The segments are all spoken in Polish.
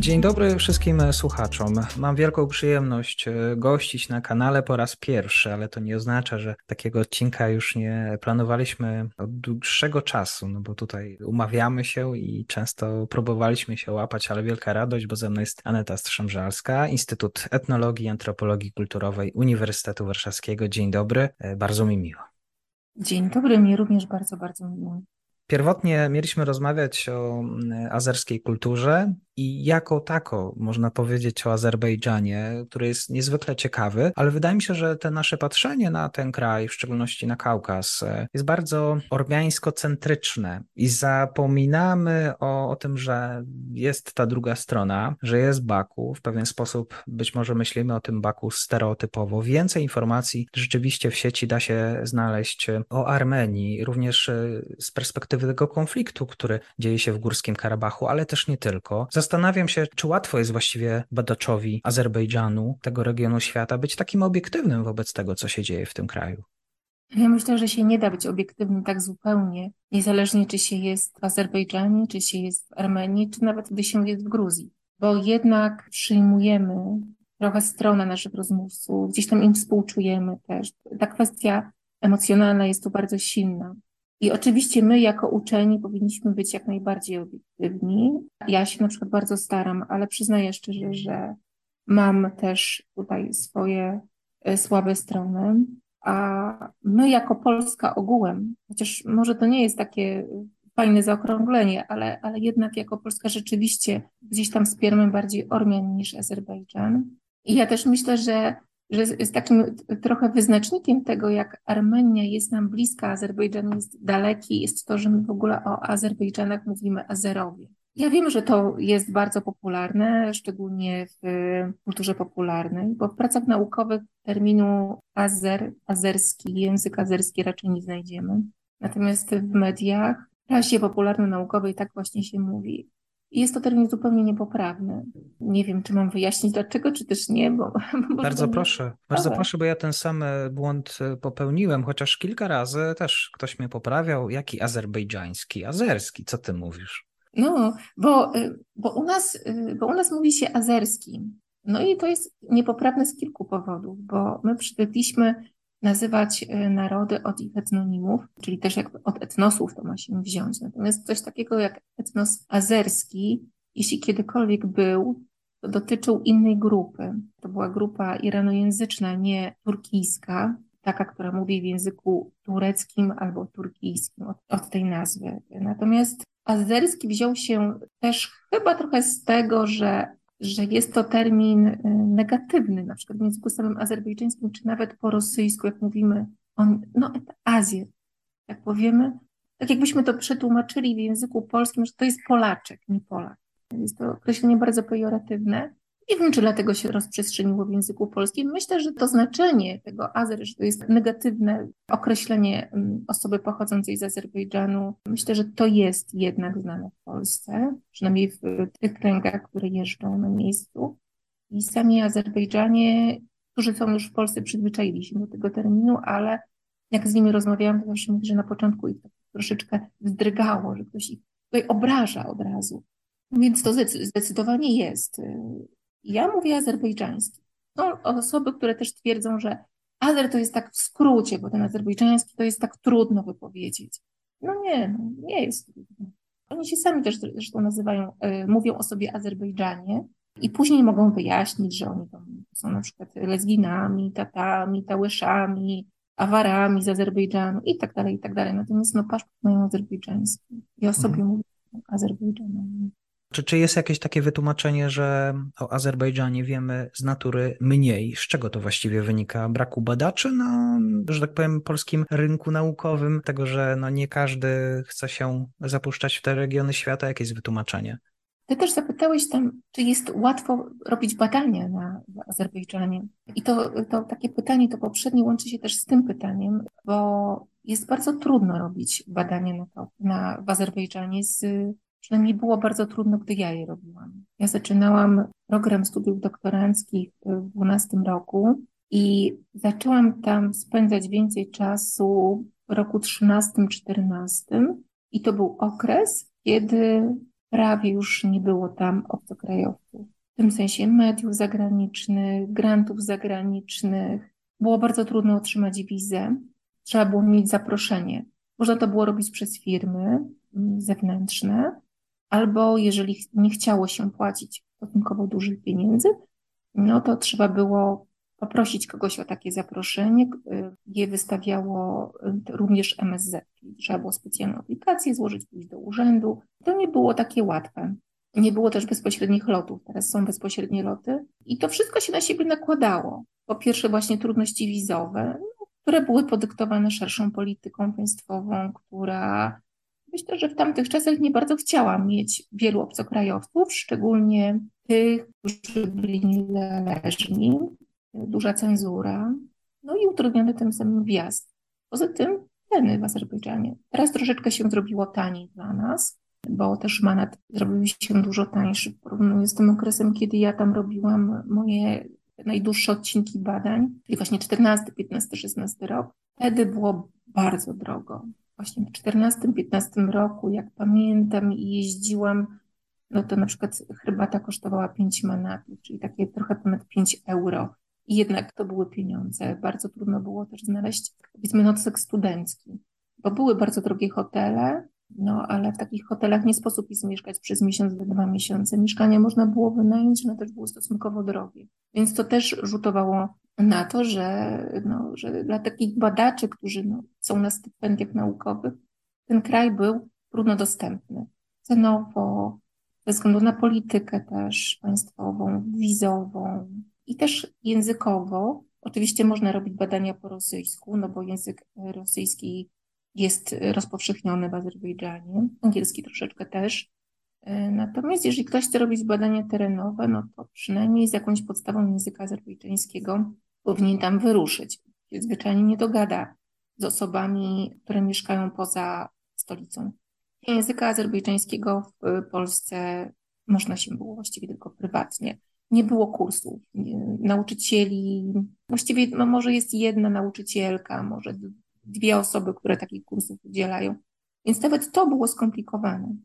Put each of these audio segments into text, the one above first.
Dzień dobry wszystkim słuchaczom. Mam wielką przyjemność e, gościć na kanale po raz pierwszy, ale to nie oznacza, że takiego odcinka już nie planowaliśmy od dłuższego czasu, no bo tutaj umawiamy się i często próbowaliśmy się łapać, ale wielka radość, bo ze mną jest Aneta Strzemżalska, Instytut Etnologii i Antropologii Kulturowej Uniwersytetu Warszawskiego. Dzień dobry, e, bardzo mi miło. Dzień dobry, mi również bardzo, bardzo miło. Pierwotnie mieliśmy rozmawiać o mm, azerskiej kulturze i jako tako można powiedzieć o Azerbejdżanie, który jest niezwykle ciekawy, ale wydaje mi się, że te nasze patrzenie na ten kraj, w szczególności na Kaukaz, e, jest bardzo ormiańsko-centryczne i zapominamy o, o tym, że jest ta druga strona, że jest Baku. W pewien sposób być może myślimy o tym Baku stereotypowo. Więcej informacji rzeczywiście w sieci da się znaleźć o Armenii, również e, z perspektywy tego konfliktu, który dzieje się w Górskim Karabachu, ale też nie tylko. Zastanawiam się, czy łatwo jest właściwie badaczowi Azerbejdżanu, tego regionu świata, być takim obiektywnym wobec tego, co się dzieje w tym kraju. Ja myślę, że się nie da być obiektywnym tak zupełnie, niezależnie czy się jest w Azerbejdżanie, czy się jest w Armenii, czy nawet gdy się jest w Gruzji, bo jednak przyjmujemy trochę stronę naszych rozmówców, gdzieś tam im współczujemy też. Ta kwestia emocjonalna jest tu bardzo silna. I oczywiście my jako uczeni powinniśmy być jak najbardziej obiektywni. Ja się na przykład bardzo staram, ale przyznaję szczerze, że mam też tutaj swoje e, słabe strony. A my jako Polska ogółem, chociaż może to nie jest takie fajne zaokrąglenie, ale, ale jednak jako Polska rzeczywiście gdzieś tam wspieramy bardziej Ormian niż Azerbejdżan. I ja też myślę, że że jest takim trochę wyznacznikiem tego, jak Armenia jest nam bliska, Azerbejdżan jest daleki, jest to, że my w ogóle o Azerbejdżanach mówimy Azerowie. Ja wiem, że to jest bardzo popularne, szczególnie w kulturze popularnej, bo w pracach naukowych terminu azer, azerski, język azerski raczej nie znajdziemy. Natomiast w mediach, w prasie popularno-naukowej tak właśnie się mówi. Jest to termin zupełnie niepoprawny. Nie wiem, czy mam wyjaśnić dlaczego, czy też nie, bo. bo bardzo proszę, bardzo proszę, bo ja ten sam e, błąd e, popełniłem, chociaż kilka razy też ktoś mnie poprawiał. Jaki azerbejdżański? Azerski, co ty mówisz? No, bo, e, bo, u nas, bo u nas mówi się azerski. No i to jest niepoprawne z kilku powodów, bo my przywykliśmy nazywać e, narody od ich etnonimów, czyli też jak od etnosów to ma się wziąć. Natomiast coś takiego jak etnos azerski, jeśli kiedykolwiek był, to dotyczył innej grupy. To była grupa iranojęzyczna, nie turkijska, taka, która mówi w języku tureckim albo turkijskim od, od tej nazwy. Natomiast azerski wziął się też chyba trochę z tego, że że jest to termin y, negatywny, na przykład w języku samym azerbejdżańskim, czy nawet po rosyjsku, jak mówimy, on, no, Azję, jak powiemy, tak jakbyśmy to przetłumaczyli w języku polskim, że to jest Polaczek, nie Polak. Jest to określenie bardzo pejoratywne. Nie wiem, czy dlatego się rozprzestrzeniło w języku polskim. Myślę, że to znaczenie tego Azer, że to jest negatywne określenie mm, osoby pochodzącej z Azerbejdżanu, myślę, że to jest jednak znane w Polsce, przynajmniej w tych kręgach, które jeżdżą na miejscu. I sami Azerbejdżanie, którzy są już w Polsce, przyzwyczaili się do tego terminu, ale jak z nimi rozmawiałam, to zawsze mówię, że na początku ich to troszeczkę wzdrygało, że ktoś ich tutaj obraża od razu. Więc to zdecydowanie jest y, ja mówię azerbejdżański. Są osoby, które też twierdzą, że Azer to jest tak w skrócie, bo ten azerbejdżański to jest tak trudno wypowiedzieć. No nie, no nie jest trudno. Oni się sami też zresztą nazywają, y, mówią o sobie Azerbejdżanie i później mogą wyjaśnić, że oni są na przykład lesbinami, tatami, tałyszami, awarami z Azerbejdżanu i tak dalej, i tak dalej. Natomiast no paszport mają azerbejdżański i o sobie mhm. mówią Azerbejdżanem. Czy, czy jest jakieś takie wytłumaczenie, że o Azerbejdżanie wiemy z natury mniej? Z czego to właściwie wynika? Braku badaczy na, że tak powiem, polskim rynku naukowym? Tego, że no nie każdy chce się zapuszczać w te regiony świata? Jakie jest wytłumaczenie? Ty też zapytałeś tam, czy jest łatwo robić badania na Azerbejdżanie. I to, to takie pytanie, to poprzednie łączy się też z tym pytaniem, bo jest bardzo trudno robić badania na na, w Azerbejdżanie z przynajmniej było bardzo trudno, gdy ja je robiłam. Ja zaczynałam program studiów doktoranckich w 12 roku i zaczęłam tam spędzać więcej czasu w roku 13-14 i to był okres, kiedy prawie już nie było tam obcokrajowców. W tym sensie mediów zagranicznych, grantów zagranicznych. Było bardzo trudno otrzymać wizę. Trzeba było mieć zaproszenie. Można to było robić przez firmy mm, zewnętrzne, albo jeżeli nie chciało się płacić stosunkowo dużych pieniędzy, no to trzeba było poprosić kogoś o takie zaproszenie. Je wystawiało y, również MSZ, trzeba było specjalną aplikację złożyć, pójść do urzędu. To nie było takie łatwe. Nie było też bezpośrednich lotów, teraz są bezpośrednie loty i to wszystko się na siebie nakładało. Po pierwsze właśnie trudności wizowe, które były podyktowane szerszą polityką państwową, która myślę, że w tamtych czasach nie bardzo chciała mieć wielu obcokrajowców, szczególnie tych, którzy byli niezależni, duża cenzura, no i utrudniony tym samym wjazd. Poza tym ceny w Azerbejdżanie. Teraz troszeczkę się zrobiło taniej dla nas, bo też manat zrobił się dużo tańszy w porównaniu z tym okresem, kiedy ja tam robiłam moje najdłuższe odcinki badań, czyli właśnie 14, 15, 16 rok. Wtedy było bardzo drogo. Właśnie w 14, 15 roku, jak pamiętam, jeździłam, no to na przykład herbata kosztowała 5 manatów, czyli takie trochę ponad 5 euro. I jednak to były pieniądze. Bardzo trudno było też znaleźć, powiedzmy, nocleg studencki, bo były bardzo drogie hotele, no ale w takich hotelach nie sposób jest mieszkać przez miesiąc do dwa miesiące. Mieszkania można było wynająć, no też były stosunkowo drogie. Więc to też rzutowało na to, że, no, że dla takich badaczy, którzy no, są na stypendiach naukowych, ten kraj był trudno dostępny. Cenowo, ze względu na politykę też państwową, wizową, i też językowo. Oczywiście można robić badania po rosyjsku, no bo język rosyjski jest rozpowszechniony w Azerbejdżanie, angielski troszeczkę też. E, natomiast jeżeli ktoś chce robić badania terenowe, no to przynajmniej z jakąś podstawą języka azerbejdżańskiego powinien tam wyruszyć. Zwyczajnie nie dogada z osobami, które mieszkają poza stolicą. Języka azerbejdżańskiego w Polsce można się było właściwie tylko prywatnie nie było kursów. Nauczycieli, właściwie no może jest jedna nauczycielka, może dwie osoby, które takich kursów udzielają. Więc nawet to było skomplikowane.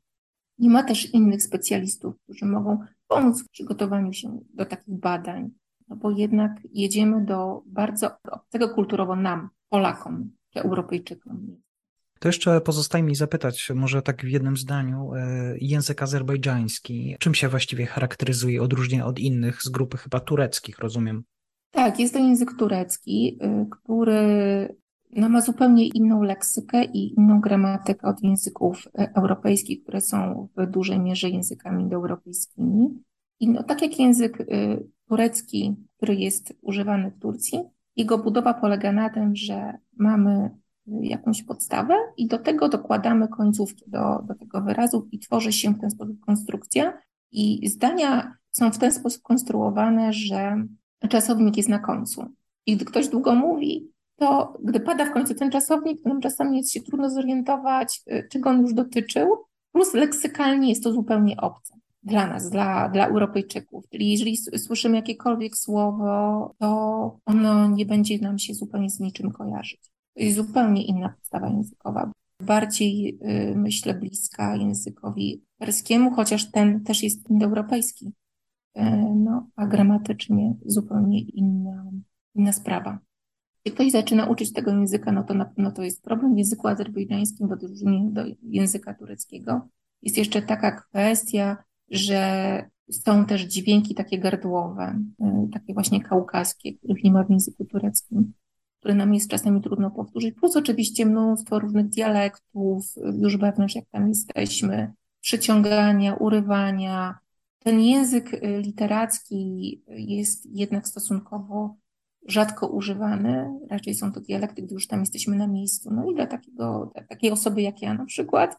Nie ma też innych specjalistów, którzy mogą pomóc w przygotowaniu się do takich badań, no bo jednak jedziemy do bardzo obcego kulturowo nam, Polakom czy Europejczykom. To jeszcze pozostaje mi zapytać, może tak w jednym zdaniu, e, język azerbejdżański, czym się właściwie charakteryzuje, odróżnia od innych z grupy chyba tureckich, rozumiem? Tak, jest to język turecki, y, który no, ma zupełnie inną leksykę i inną gramatykę od języków e, europejskich, które są w dużej mierze językami indoeuropejskimi. I no, tak jak język y, turecki, który jest używany w Turcji, jego budowa polega na tym, że mamy jakąś podstawę i do tego dokładamy końcówki do, do tego wyrazu i tworzy się w ten sposób konstrukcja. I zdania są w ten sposób konstruowane, że czasownik jest na końcu. I gdy ktoś długo mówi, to gdy pada w końcu ten czasownik, to czasami jest się trudno zorientować, y, czego on już dotyczył, plus leksykalnie jest to zupełnie obce dla nas, dla, dla Europejczyków. Czyli jeżeli słyszymy jakiekolwiek słowo, to ono nie będzie nam się zupełnie z niczym kojarzyć. To jest zupełnie inna podstawa językowa. Bardziej, y, myślę, bliska językowi perskiemu, chociaż ten też jest indoeuropejski. Y, no, a gramatycznie zupełnie inna, inna sprawa. Jak ktoś zaczyna uczyć tego języka, no to na pewno to jest problem w języku azerbejdżańskim w odróżnieniu do języka tureckiego. Jest jeszcze taka kwestia, że są też dźwięki takie gardłowe, y, takie właśnie kaukaskie, których nie ma w języku tureckim które nam jest czasami trudno powtórzyć, plus oczywiście mnóstwo różnych dialektów już wewnątrz, jak tam jesteśmy, przyciągania, urywania. Ten język y, literacki jest jednak stosunkowo rzadko używany, raczej są to dialekty, gdy już tam jesteśmy na miejscu. No i dla takiego, dla takiej osoby jak ja na przykład,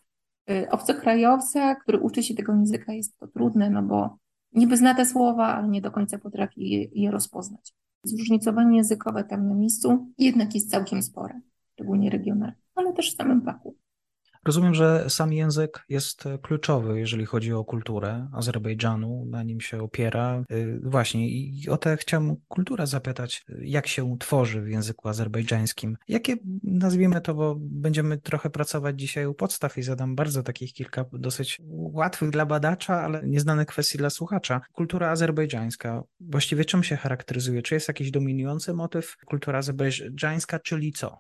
obcokrajowca, który uczy się tego języka, jest to trudne, no bo niby zna te słowa, ale nie do końca potrafi je, je rozpoznać zróżnicowanie językowe tam na miejscu jednak jest całkiem spore, szczególnie regionalne, ale też w samym Baku. Rozumiem, że sam język jest kluczowy, jeżeli chodzi o kulturę Azerbejdżanu, na nim się opiera. Y, właśnie i o tę chciałem kulturę zapytać, jak się tworzy w języku azerbejdżańskim? Jakie, nazwijmy to, bo będziemy trochę pracować dzisiaj u podstaw i zadam bardzo takich kilka dosyć łatwych dla badacza, ale nieznanych kwestii dla słuchacza. Kultura azerbejdżańska, właściwie czym się charakteryzuje? Czy jest jakiś dominujący motyw? Kultura azerbejdżańska, czyli co?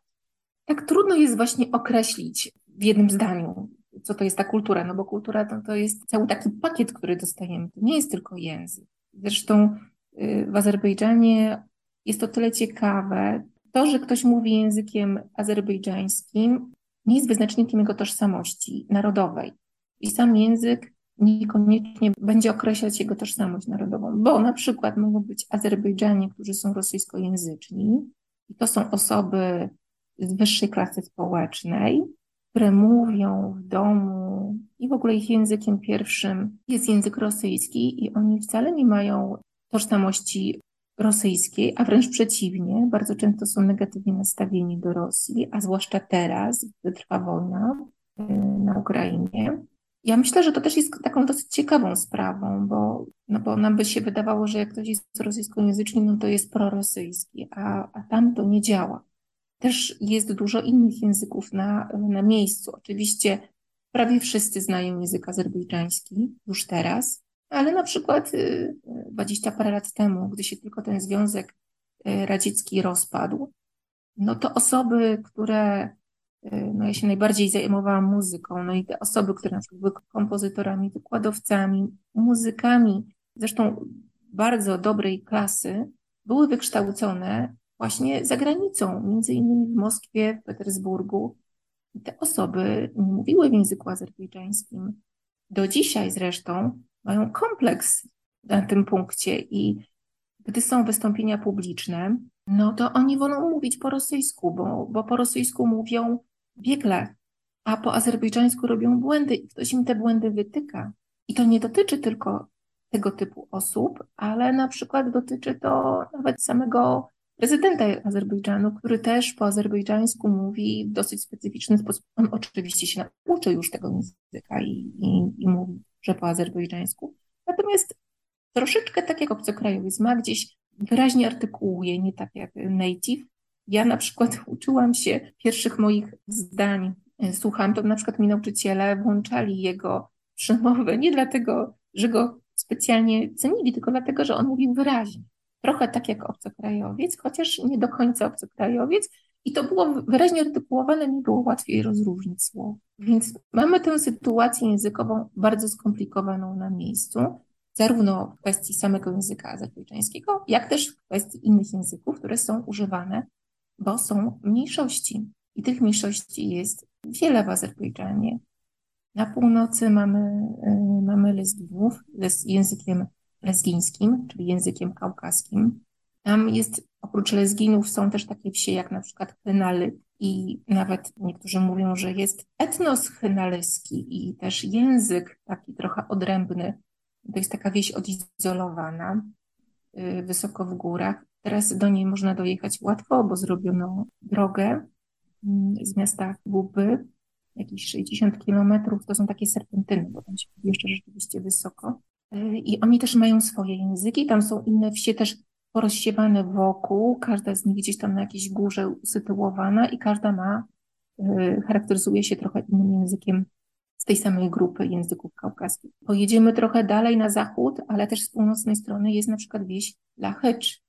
Tak trudno jest właśnie określić w jednym zdaniu, co to jest ta kultura, no bo kultura to, to jest cały taki pakiet, który dostajemy. To nie jest tylko język. Zresztą y, w Azerbejdżanie jest to tyle ciekawe. To, że ktoś mówi językiem azerbejdżańskim, nie jest wyznacznikiem jego tożsamości narodowej. I sam język niekoniecznie będzie określać jego tożsamość narodową, bo na przykład mogą być Azerbejdżanie, którzy są rosyjskojęzyczni, i to są osoby z wyższej klasy społecznej, które mówią w domu i w ogóle ich językiem pierwszym jest język rosyjski i oni wcale nie mają tożsamości rosyjskiej, a wręcz przeciwnie, bardzo często są negatywnie nastawieni do Rosji, a zwłaszcza teraz, gdy trwa wojna y, na Ukrainie. Ja myślę, że to też jest taką dosyć ciekawą sprawą, bo, no bo nam by się wydawało, że jak ktoś jest rosyjskojęzyczny, no to jest prorosyjski, a, a tam to nie działa. Też jest dużo innych języków na, na miejscu. Oczywiście prawie wszyscy znają język azerbejdżański już teraz, ale na przykład 20 y, parę lat temu, gdy się tylko ten Związek y, Radziecki rozpadł, no to osoby, które, y, no ja się najbardziej zajmowałam muzyką, no i te osoby, które na przykład były kompozytorami, wykładowcami, muzykami, zresztą bardzo dobrej klasy, były wykształcone właśnie za granicą, między innymi w Moskwie, w Petersburgu. Te osoby nie mówiły w języku azerbejdżańskim. Do dzisiaj zresztą mają kompleks na tym punkcie i gdy są wystąpienia publiczne, no to oni wolą mówić po rosyjsku, bo, bo po rosyjsku mówią biegle, a po azerbejdżańsku robią błędy i ktoś im te błędy wytyka. I to nie dotyczy tylko tego typu osób, ale na przykład dotyczy to nawet samego prezydenta Azerbejdżanu, który też po azerbejdżańsku mówi w dosyć specyficzny sposób. On oczywiście się nauczył już tego języka i, i, i mówi, że po azerbejdżańsku. Natomiast troszeczkę tak jak obcokrajowiec ma gdzieś wyraźnie artykułuje, nie tak jak native. Ja na przykład uczyłam się pierwszych moich zdań, e, słucham, to na przykład mi nauczyciele włączali jego przemowę nie dlatego, że go specjalnie cenili, tylko dlatego, że on mówił wyraźnie trochę tak jak obcokrajowiec, chociaż nie do końca obcokrajowiec. I to było wyraźnie artykułowane, mi było łatwiej rozróżnić słowo. Więc mamy tę sytuację językową bardzo skomplikowaną na miejscu, zarówno w kwestii samego języka azerbejdżańskiego, jak też w kwestii innych języków, które są używane, bo są mniejszości. I tych mniejszości jest wiele w Azerbejdżanie. Na północy mamy, y, mamy Lezginów z językiem lezgińskim, czyli językiem kaukaskim. Tam jest, oprócz lezginów są też takie wsie jak na przykład Hynaly i nawet niektórzy mówią, że jest etnos hynalyski i też język taki trochę odrębny. To jest taka wieś odizolowana, y, wysoko w górach. Teraz do niej można dojechać łatwo, bo zrobiono drogę mm, z miasta Guby, jakieś 60 kilometrów. To są takie serpentyny, bo tam się jeszcze rzeczywiście wysoko. I oni też mają swoje języki, tam są inne wsie też porozsiewane wokół, każda z nich gdzieś tam na jakiejś górze usytuowana i każda ma, y, charakteryzuje się trochę innym językiem z tej samej grupy języków kaukaskich. Pojedziemy trochę dalej na zachód, ale też z północnej strony jest na przykład wieś Lachycz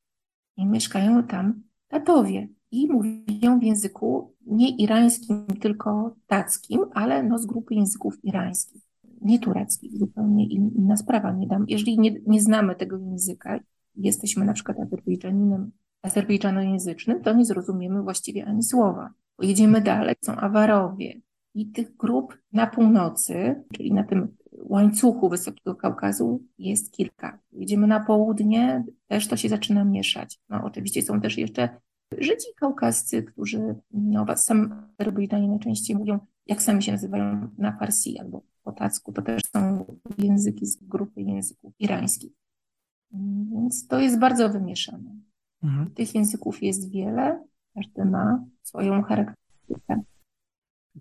i mieszkają tam Tatowie. I mówią w języku nie irańskim, tylko tackim, ale no z grupy języków irańskich nie tureckich, zupełnie inna sprawa. Nie dam, jeżeli nie, nie znamy tego języka, jesteśmy na przykład Azerbejdżaninem, azerbejdżanojęzycznym, to nie zrozumiemy właściwie ani słowa. Pojedziemy dalej, są Awarowie i tych grup na północy, czyli na tym łańcuchu Wysokiego Kaukazu jest kilka. Jedziemy na południe, też to się zaczyna mieszać. No oczywiście są też jeszcze Żydzi kaukascy, którzy no, sam Azerbejdżanie najczęściej mówią, jak sami się nazywają na Farsi albo po tacku, to też są języki z grupy języków irańskich. Więc to jest bardzo wymieszane. Mhm. Tych języków jest wiele, każdy ma swoją charakterystykę.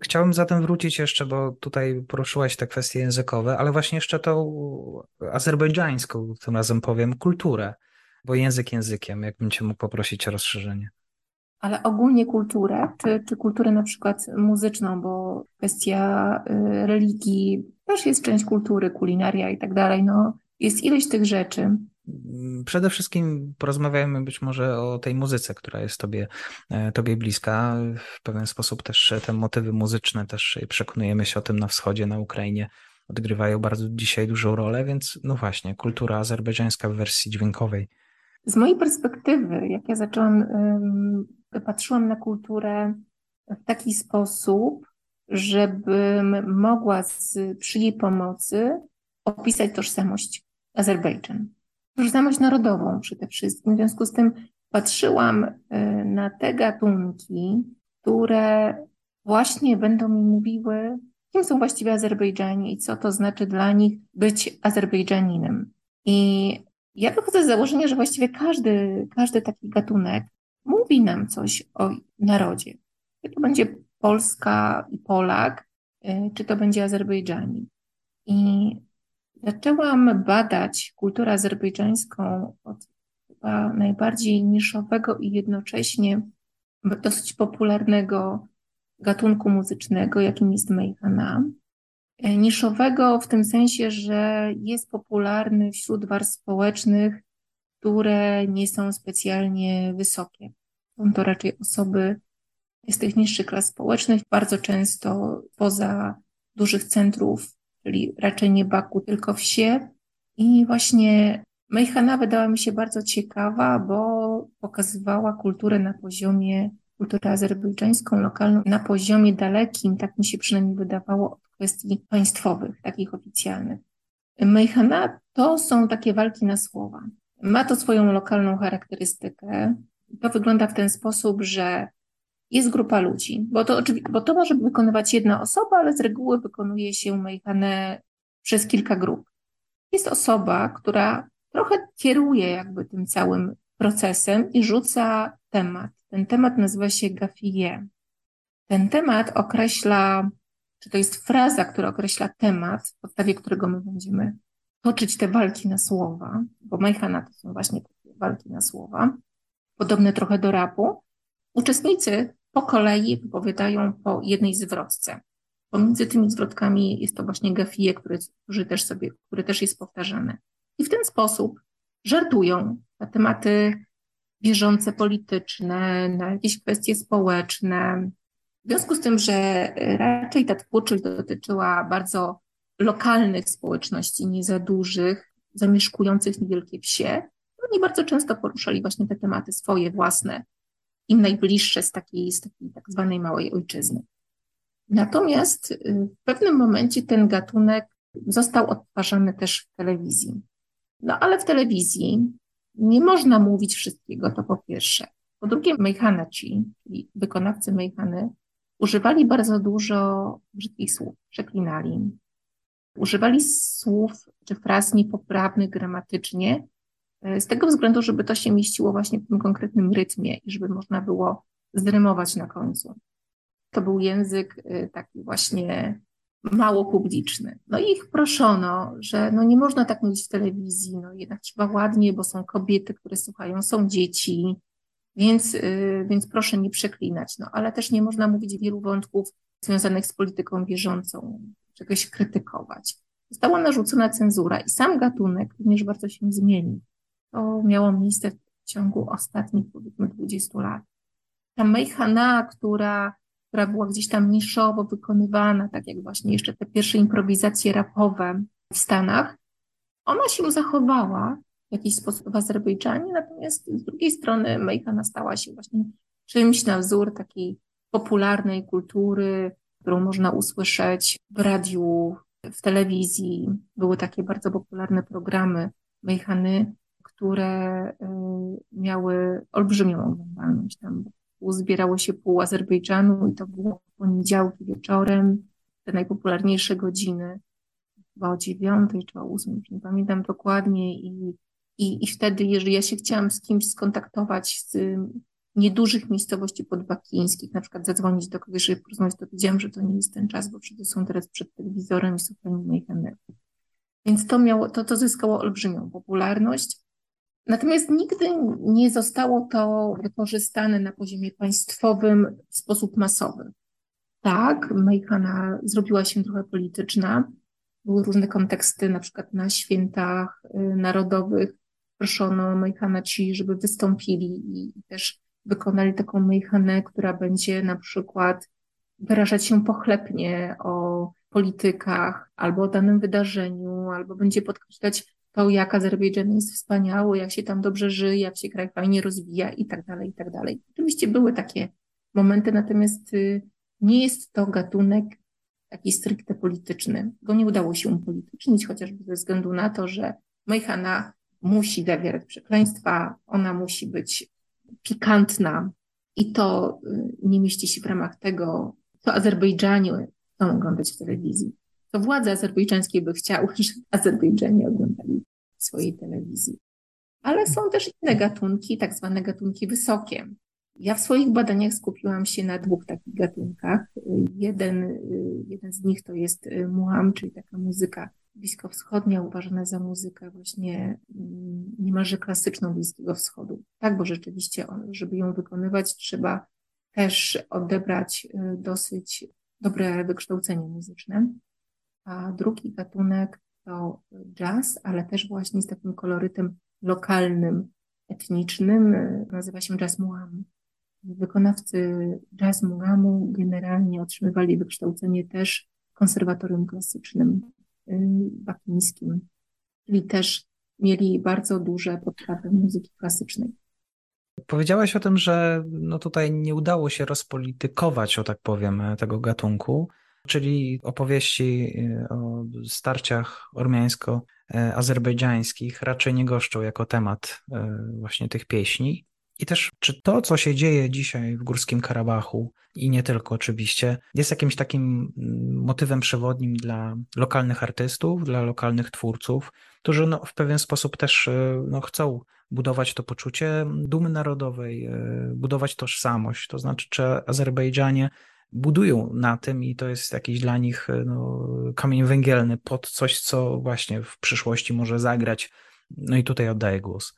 Chciałbym zatem wrócić jeszcze, bo tutaj poruszyłaś te kwestie językowe, ale właśnie jeszcze tą azerbejdżańską, tym razem powiem, kulturę, bo język językiem, jakbym cię mógł poprosić o rozszerzenie. Ale ogólnie kulturę, czy, czy kulturę na przykład muzyczną, bo kwestia y, religii też jest część kultury, kulinaria i tak dalej. No, jest ileś tych rzeczy. Przede wszystkim porozmawiajmy być może o tej muzyce, która jest tobie, e, tobie bliska. W pewien sposób też te motywy muzyczne, też przekonujemy się o tym na wschodzie, na Ukrainie, odgrywają bardzo dzisiaj dużą rolę, więc no właśnie, kultura azerbejdżańska w wersji dźwiękowej. Z mojej perspektywy, jak ja zaczęłam, patrzyłam na kulturę w taki sposób, żebym mogła z, przy jej pomocy opisać tożsamość Azerbejdżan tożsamość narodową przede wszystkim. W związku z tym patrzyłam y, na te gatunki, które właśnie będą mi mówiły, kim są właściwie Azerbejdżanie i co to znaczy dla nich być Azerbejdżaninem. I ja wychodzę z założenia, że właściwie każdy, każdy taki gatunek mówi nam coś o narodzie. Czy to będzie Polska i Polak, y, czy to będzie Azerbejdżanin. I Zaczęłam badać kulturę azerbejdżańską od chyba najbardziej niszowego i jednocześnie dosyć popularnego gatunku muzycznego, jakim jest mejhana. Niszowego w tym sensie, że jest popularny wśród warstw społecznych, które nie są specjalnie wysokie. Są to raczej osoby z tych niższych klas społecznych, bardzo często poza dużych centrów czyli raczej nie Baku, tylko wsie. I właśnie Mejhana wydała mi się bardzo ciekawa, bo pokazywała kulturę na poziomie, kulturę azerbejdżańską, lokalną, na poziomie dalekim, tak mi się przynajmniej wydawało, od kwestii państwowych, takich oficjalnych. Mejhana to są takie walki na słowa. Ma to swoją lokalną charakterystykę. To wygląda w ten sposób, że jest grupa ludzi, bo to, bo to może wykonywać jedna osoba, ale z reguły wykonuje się mejhanę przez kilka grup. Jest osoba, która trochę kieruje jakby tym całym procesem i rzuca temat. Ten temat nazywa się gafie. Ten temat określa, czy to jest fraza, która określa temat, w podstawie którego my będziemy toczyć te walki na słowa, bo mejhana to są właśnie takie walki na słowa, podobne trochę do rapu. Uczestnicy po kolei wypowiadają po jednej zwrotce. Pomiędzy tymi zwrotkami jest to właśnie gafie, który, który, też sobie, który też jest powtarzany. I w ten sposób żartują na tematy bieżące polityczne, na jakieś kwestie społeczne. W związku z tym, że raczej ta twórczość dotyczyła bardzo lokalnych społeczności, nie za dużych, zamieszkujących niewielkie wsie, oni bardzo często poruszali właśnie te tematy swoje, własne, im najbliższe z takiej, z takiej tak zwanej małej ojczyzny. Natomiast y, w pewnym momencie ten gatunek został odtwarzany też w telewizji. No ale w telewizji nie można mówić wszystkiego, to po pierwsze. Po drugie, mejhanaci, czyli wykonawcy mejhany, używali bardzo dużo brzydkich słów, przeklinali. Używali słów czy fraz niepoprawnych gramatycznie, E, z tego względu, żeby to się mieściło właśnie w tym konkretnym rytmie i żeby można było zrymować na końcu. To był język e, taki właśnie mało publiczny. No i ich proszono, że no nie można tak mówić w telewizji, no jednak trzeba ładnie, bo są kobiety, które słuchają, są dzieci, więc, e, więc proszę nie przeklinać. No ale też nie można mówić wielu wątków związanych z polityką bieżącą, czegoś krytykować. Została narzucona cenzura i sam gatunek również bardzo się zmienił. To miało miejsce w ciągu ostatnich, powiedzmy, 20 lat. Ta Mejhana, która, która była gdzieś tam niszowo wykonywana, tak jak właśnie jeszcze te pierwsze improwizacje rapowe w Stanach, ona się zachowała w jakiś sposób w Azerbejdżanie, natomiast z drugiej strony Mejhana stała się właśnie czymś na wzór takiej popularnej kultury, którą można usłyszeć w radiu, w telewizji. Były takie bardzo popularne programy Mejhany, które y, miały olbrzymią oglądalność. Tam uzbierało się pół Azerbejdżanu i to było poniedziałki wieczorem, te najpopularniejsze godziny, chyba o dziewiątej czy o ósmej, nie pamiętam dokładnie i, i, i wtedy, jeżeli ja się chciałam z kimś skontaktować z niedużych miejscowości podbakińskich, na przykład zadzwonić do kogoś, żeby porozmawiać, to wiedziałam, że to nie jest ten czas, bo wszyscy są teraz przed telewizorem i słuchają moich energii. Więc to miało, to, to zyskało olbrzymią popularność. Natomiast nigdy nie zostało to wykorzystane na poziomie państwowym w sposób masowy. Tak, Mejhana zrobiła się trochę polityczna. Były różne konteksty, na przykład na świętach y, narodowych proszono Mejhana ci, żeby wystąpili i też wykonali taką Mejhanę, która będzie na przykład wyrażać się pochlebnie o politykach albo o danym wydarzeniu, albo będzie podkreślać to, jak Azerbejdżan jest wspaniały, jak się tam dobrze żyje, jak się kraj fajnie rozwija i tak dalej, i tak dalej. Oczywiście były takie momenty, natomiast y, nie jest to gatunek taki stricte polityczny. Go nie udało się upolitycznić, chociażby ze względu na to, że Mejhana musi zawierać przekleństwa, ona musi być pikantna i to y, nie mieści się w ramach tego, co Azerbejdżanie chcą oglądać w telewizji. To władze azerbejdżańskie by chciały, żeby Azerbejdżanie oglądali swojej telewizji. Ale są też inne gatunki, tak zwane gatunki wysokie. Ja w swoich badaniach skupiłam się na dwóch takich gatunkach. Jeden, jeden z nich to jest muam, czyli taka muzyka bliskowschodnia, uważana za muzykę właśnie mm, niemalże klasyczną Bliskiego Wschodu. Tak, bo rzeczywiście, żeby ją wykonywać, trzeba też odebrać y, dosyć dobre wykształcenie muzyczne. A drugi gatunek to jazz, ale też właśnie z takim kolorytem lokalnym, etnicznym. Nazywa się jazz muam. Wykonawcy jazz muamu generalnie otrzymywali wykształcenie też konserwatorium klasycznym y, bakińskim, czyli też mieli bardzo duże podstawy muzyki klasycznej. Powiedziałaś o tym, że no tutaj nie udało się rozpolitykować, o tak powiem, tego gatunku czyli opowieści y, o starciach ormiańsko-azerbejdżańskich raczej nie goszczą jako temat y, właśnie tych pieśni. I też, czy to, co się dzieje dzisiaj w Górskim Karabachu i nie tylko oczywiście, jest jakimś takim mm, motywem przewodnim dla lokalnych artystów, dla lokalnych twórców, którzy no, w pewien sposób też y, no, chcą budować to poczucie dumy narodowej, budować tożsamość. To znaczy, czy Azerbejdżanie budują na tym i to jest jakiś dla nich e, no, kamień węgielny pod coś, co właśnie w przyszłości może zagrać. No i tutaj oddaję głos.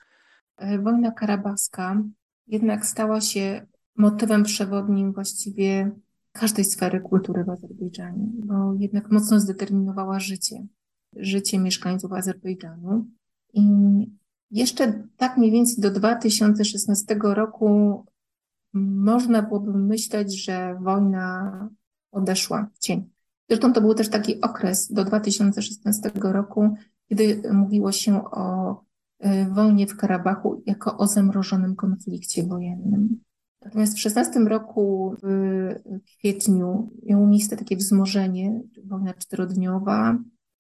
E, wojna karabachska jednak stała się motywem przewodnim właściwie każdej sfery kultury w Azerbejdżanie, bo jednak mocno zdeterminowała życie, życie mieszkańców Azerbejdżanu. I jeszcze tak mniej więcej do 2016 roku można byłoby myśleć, że wojna odeszła w cień. Zresztą to był też taki okres do 2016 roku, kiedy mówiło się o wojnie w Karabachu jako o zamrożonym konflikcie wojennym. Natomiast w 16 roku, w kwietniu, miało miejsce takie wzmożenie, wojna czterodniowa,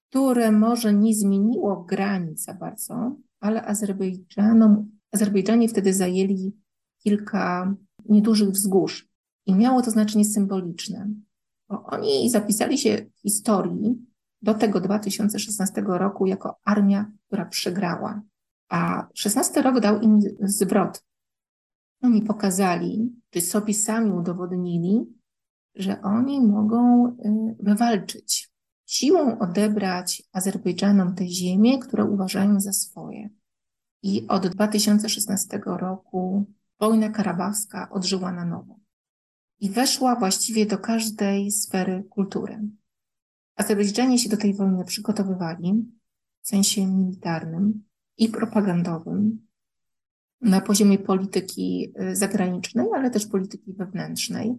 które może nie zmieniło granic za bardzo, ale Azerbejdżanom, Azerbejdżanie wtedy zajęli kilka niedużych wzgórz. I miało to znaczenie symboliczne, bo oni zapisali się w historii do tego 2016 roku jako armia, która przegrała. A 16 rok dał im zwrot. Oni pokazali, czy sobie sami udowodnili, że oni mogą y, wywalczyć, siłą odebrać Azerbejdżanom te ziemie, które uważają za swoje. I od 2016 roku wojna karabachska odżyła na nowo i weszła właściwie do każdej sfery kultury. Azerbejdżanie się do tej wojny przygotowywali w sensie militarnym i propagandowym na poziomie polityki y, zagranicznej, ale też polityki wewnętrznej.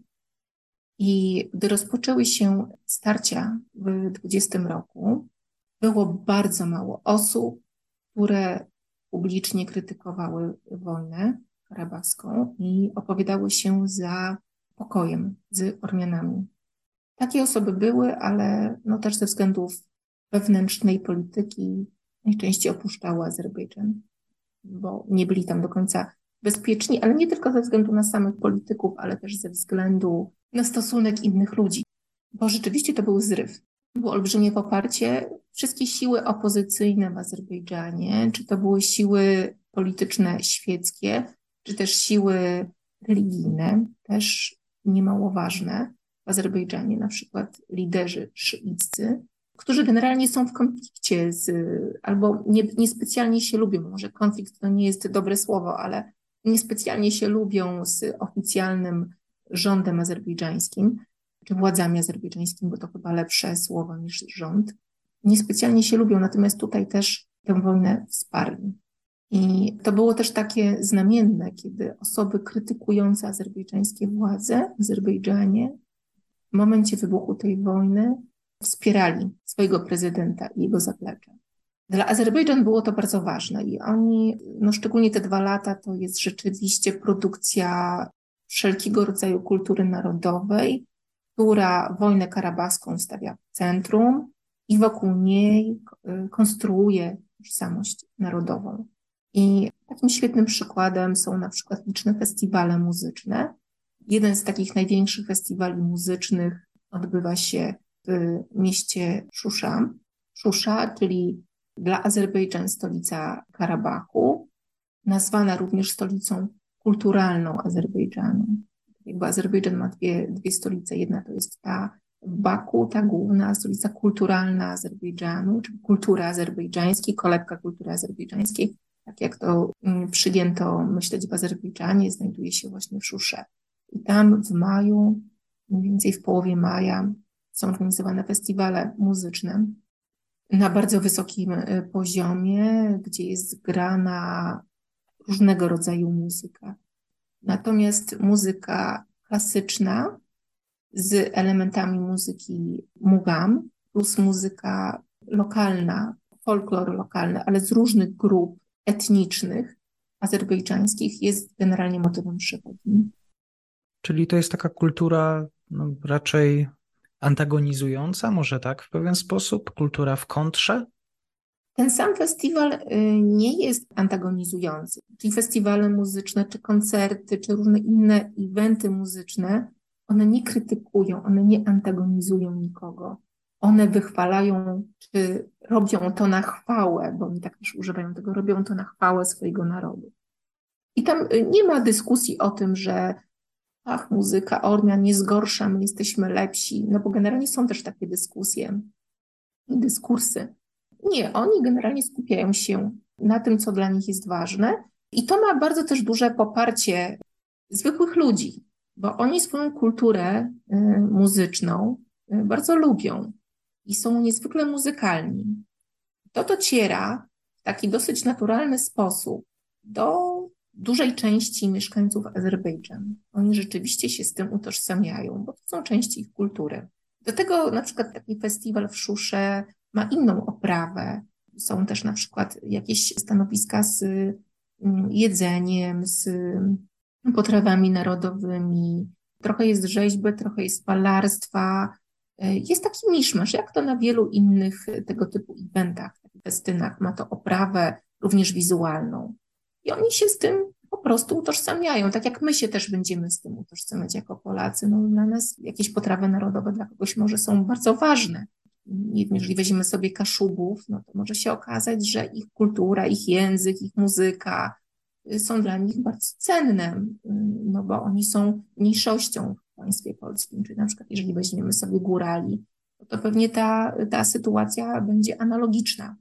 I gdy rozpoczęły się starcia w 20 roku, było bardzo mało osób, które publicznie krytykowały wojnę, karabachską i opowiadały się za pokojem z Ormianami. Takie osoby były, ale no też ze względów wewnętrznej polityki najczęściej opuszczały Azerbejdżan, bo nie byli tam do końca bezpieczni, ale nie tylko ze względu na samych polityków, ale też ze względu na stosunek innych ludzi, bo rzeczywiście to był zryw. Było olbrzymie poparcie. Wszystkie siły opozycyjne w Azerbejdżanie, czy to były siły polityczne świeckie, czy też siły religijne, też niemało ważne. W Azerbejdżanie na przykład liderzy szyiccy, którzy generalnie są w konflikcie z, albo nie, niespecjalnie się lubią. Może konflikt to nie jest dobre słowo, ale niespecjalnie się lubią z oficjalnym rządem azerbejdżańskim, czy władzami azerbejdżańskimi, bo to chyba lepsze słowo niż rząd. Niespecjalnie się lubią, natomiast tutaj też tę wojnę wsparli. I to było też takie znamienne, kiedy osoby krytykujące azerbejdżańskie władze w Azerbejdżanie w momencie wybuchu tej wojny wspierali swojego prezydenta i jego zaplecze. Dla Azerbejdżan było to bardzo ważne i oni, no szczególnie te dwa lata, to jest rzeczywiście produkcja wszelkiego rodzaju kultury narodowej, która wojnę karabaską stawia w centrum i wokół niej y, konstruuje tożsamość narodową. I takim świetnym przykładem są na przykład liczne festiwale muzyczne. Jeden z takich największych festiwali muzycznych odbywa się w mieście Szusza. Szusza, czyli dla Azerbejdżan stolica Karabachu, nazwana również stolicą kulturalną Azerbejdżanu. Jakby Azerbejdżan ma dwie, dwie stolice. Jedna to jest ta w Baku, ta główna stolica kulturalna Azerbejdżanu, czyli kultura azerbejdżańskiej, kolebka kultury azerbejdżańskiej, tak jak to mm, przyjęto myśleć w Azerbejdżanie, znajduje się właśnie w Szusze. I tam w maju, mniej więcej w połowie maja, są organizowane festiwale muzyczne na bardzo wysokim y, poziomie, gdzie jest grana różnego rodzaju muzyka. Natomiast muzyka klasyczna z elementami muzyki mugam, plus muzyka lokalna, folklor lokalny, ale z różnych grup etnicznych azerbejdżańskich jest generalnie motywem przewodnim. Czyli to jest taka kultura no, raczej antagonizująca, może tak w pewien sposób, kultura w kontrze? Ten sam festiwal y, nie jest antagonizujący. Czyli festiwale muzyczne, czy koncerty, czy różne inne eventy muzyczne, one nie krytykują, one nie antagonizują nikogo. One wychwalają, czy robią to na chwałę, bo oni tak też używają tego, robią to na chwałę swojego narodu. I tam y, nie ma dyskusji o tym, że ach, muzyka Ormian jest gorsza, my jesteśmy lepsi, no bo generalnie są też takie dyskusje i dyskursy. Nie, oni generalnie skupiają się na tym, co dla nich jest ważne i to ma bardzo też duże poparcie zwykłych ludzi, bo oni swoją kulturę y, muzyczną y, bardzo lubią i są niezwykle muzykalni. To dociera w taki dosyć naturalny sposób do dużej części mieszkańców Azerbejdżan. Oni rzeczywiście się z tym utożsamiają, bo to są części ich kultury. Do tego na przykład taki festiwal w Szusze ma inną oprawę. Są też na przykład jakieś stanowiska z mm, jedzeniem, z potrawami narodowymi. Trochę jest rzeźby, trochę jest malarstwa. Jest taki miszmasz, jak to na wielu innych tego typu eventach, festynach. Ma to oprawę również wizualną. I oni się z tym po prostu utożsamiają, tak jak my się też będziemy z tym utożsamiać jako Polacy. No, dla nas jakieś potrawy narodowe dla kogoś może są bardzo ważne. Jeżeli weźmiemy sobie Kaszubów, no to może się okazać, że ich kultura, ich język, ich muzyka są dla nich bardzo cenne, no bo oni są mniejszością w państwie polskim. Czyli na przykład jeżeli weźmiemy sobie górali, to pewnie ta, ta sytuacja będzie analogiczna.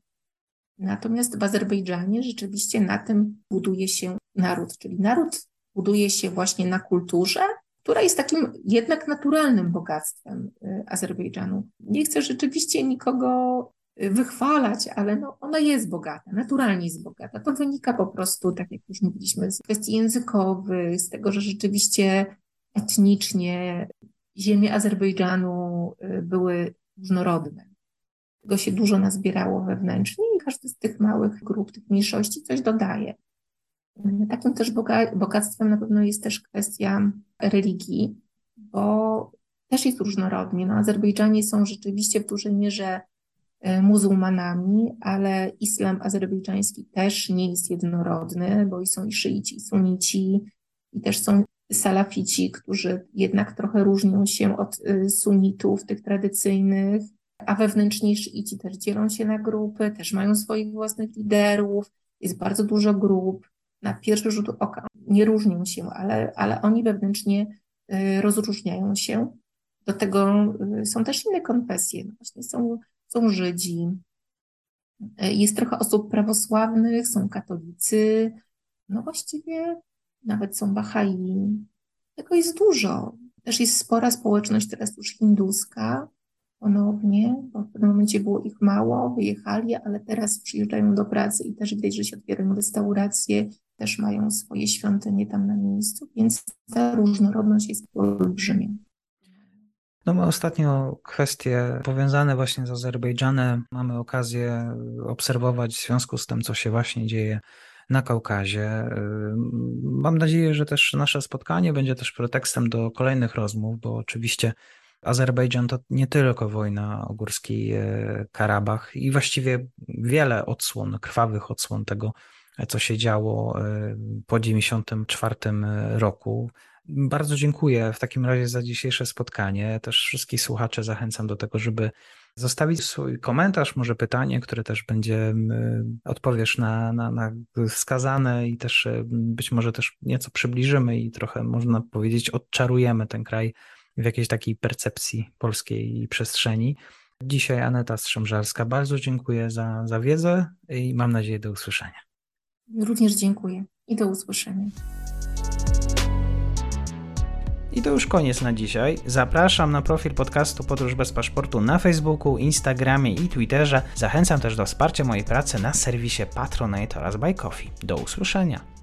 Natomiast w Azerbejdżanie rzeczywiście na tym buduje się naród, czyli naród buduje się właśnie na kulturze, która jest takim jednak naturalnym bogactwem y, Azerbejdżanu. Nie chcę rzeczywiście nikogo y, wychwalać, ale no ona jest bogata, naturalnie jest bogata. To wynika po prostu, tak jak już mówiliśmy, z kwestii językowych, z tego, że rzeczywiście etnicznie ziemie Azerbejdżanu y, były różnorodne. Tego się dużo nazbierało wewnętrznie każdy z tych małych grup, tych mniejszości coś dodaje. Takim też bogactwem na pewno jest też kwestia religii, bo też jest różnorodnie. No, Azerbejdżanie są rzeczywiście w dużej mierze e, muzułmanami, ale islam azerbejdżański też nie jest jednorodny, bo i są i szyici, i sunici, i też są salafici, którzy jednak trochę różnią się od e, sunitów, tych tradycyjnych a wewnętrzni szyici też dzielą się na grupy, też mają swoich własnych liderów, jest bardzo dużo grup. na pierwszy rzut oka nie różnią się, ale, ale oni wewnętrznie y, rozróżniają się. Do tego y, są też inne konfesje. No właśnie są, są Żydzi, y, jest trochę osób prawosławnych, są katolicy, no właściwie nawet są Bahai. Tego jest dużo. Też jest spora społeczność teraz już hinduska, ponownie, bo w pewnym momencie było ich mało, wyjechali, ale teraz przyjeżdżają do pracy i też widać, że się otwierają restauracje, też mają swoje świątynie tam na miejscu, więc ta różnorodność jest olbrzymia. No my ostatnio kwestie powiązane właśnie z Azerbejdżanem mamy okazję obserwować w związku z tym, co się właśnie dzieje na Kaukazie. Mam nadzieję, że też nasze spotkanie będzie też pretekstem do kolejnych rozmów, bo oczywiście Azerbejdżan to nie tylko wojna o Górski e, Karabach i właściwie wiele odsłon, krwawych odsłon tego, co się działo e, po 1994 roku. Bardzo dziękuję w takim razie za dzisiejsze spotkanie. Też wszystkich słuchaczy zachęcam do tego, żeby zostawić swój komentarz, może pytanie, które też będzie odpowiesz na, na, na wskazane i też e, być może też nieco przybliżymy i trochę można powiedzieć odczarujemy ten kraj w jakiejś takiej percepcji polskiej przestrzeni. Dzisiaj Aneta Strzemżarska. Bardzo dziękuję za, za wiedzę i mam nadzieję do usłyszenia. Również dziękuję i do usłyszenia. I to już koniec na dzisiaj. Zapraszam na profil podcastu Podróż bez paszportu na Facebooku, Instagramie i Twitterze. Zachęcam też do wsparcia mojej pracy na serwisie Patronite oraz Buy Coffee. Do usłyszenia.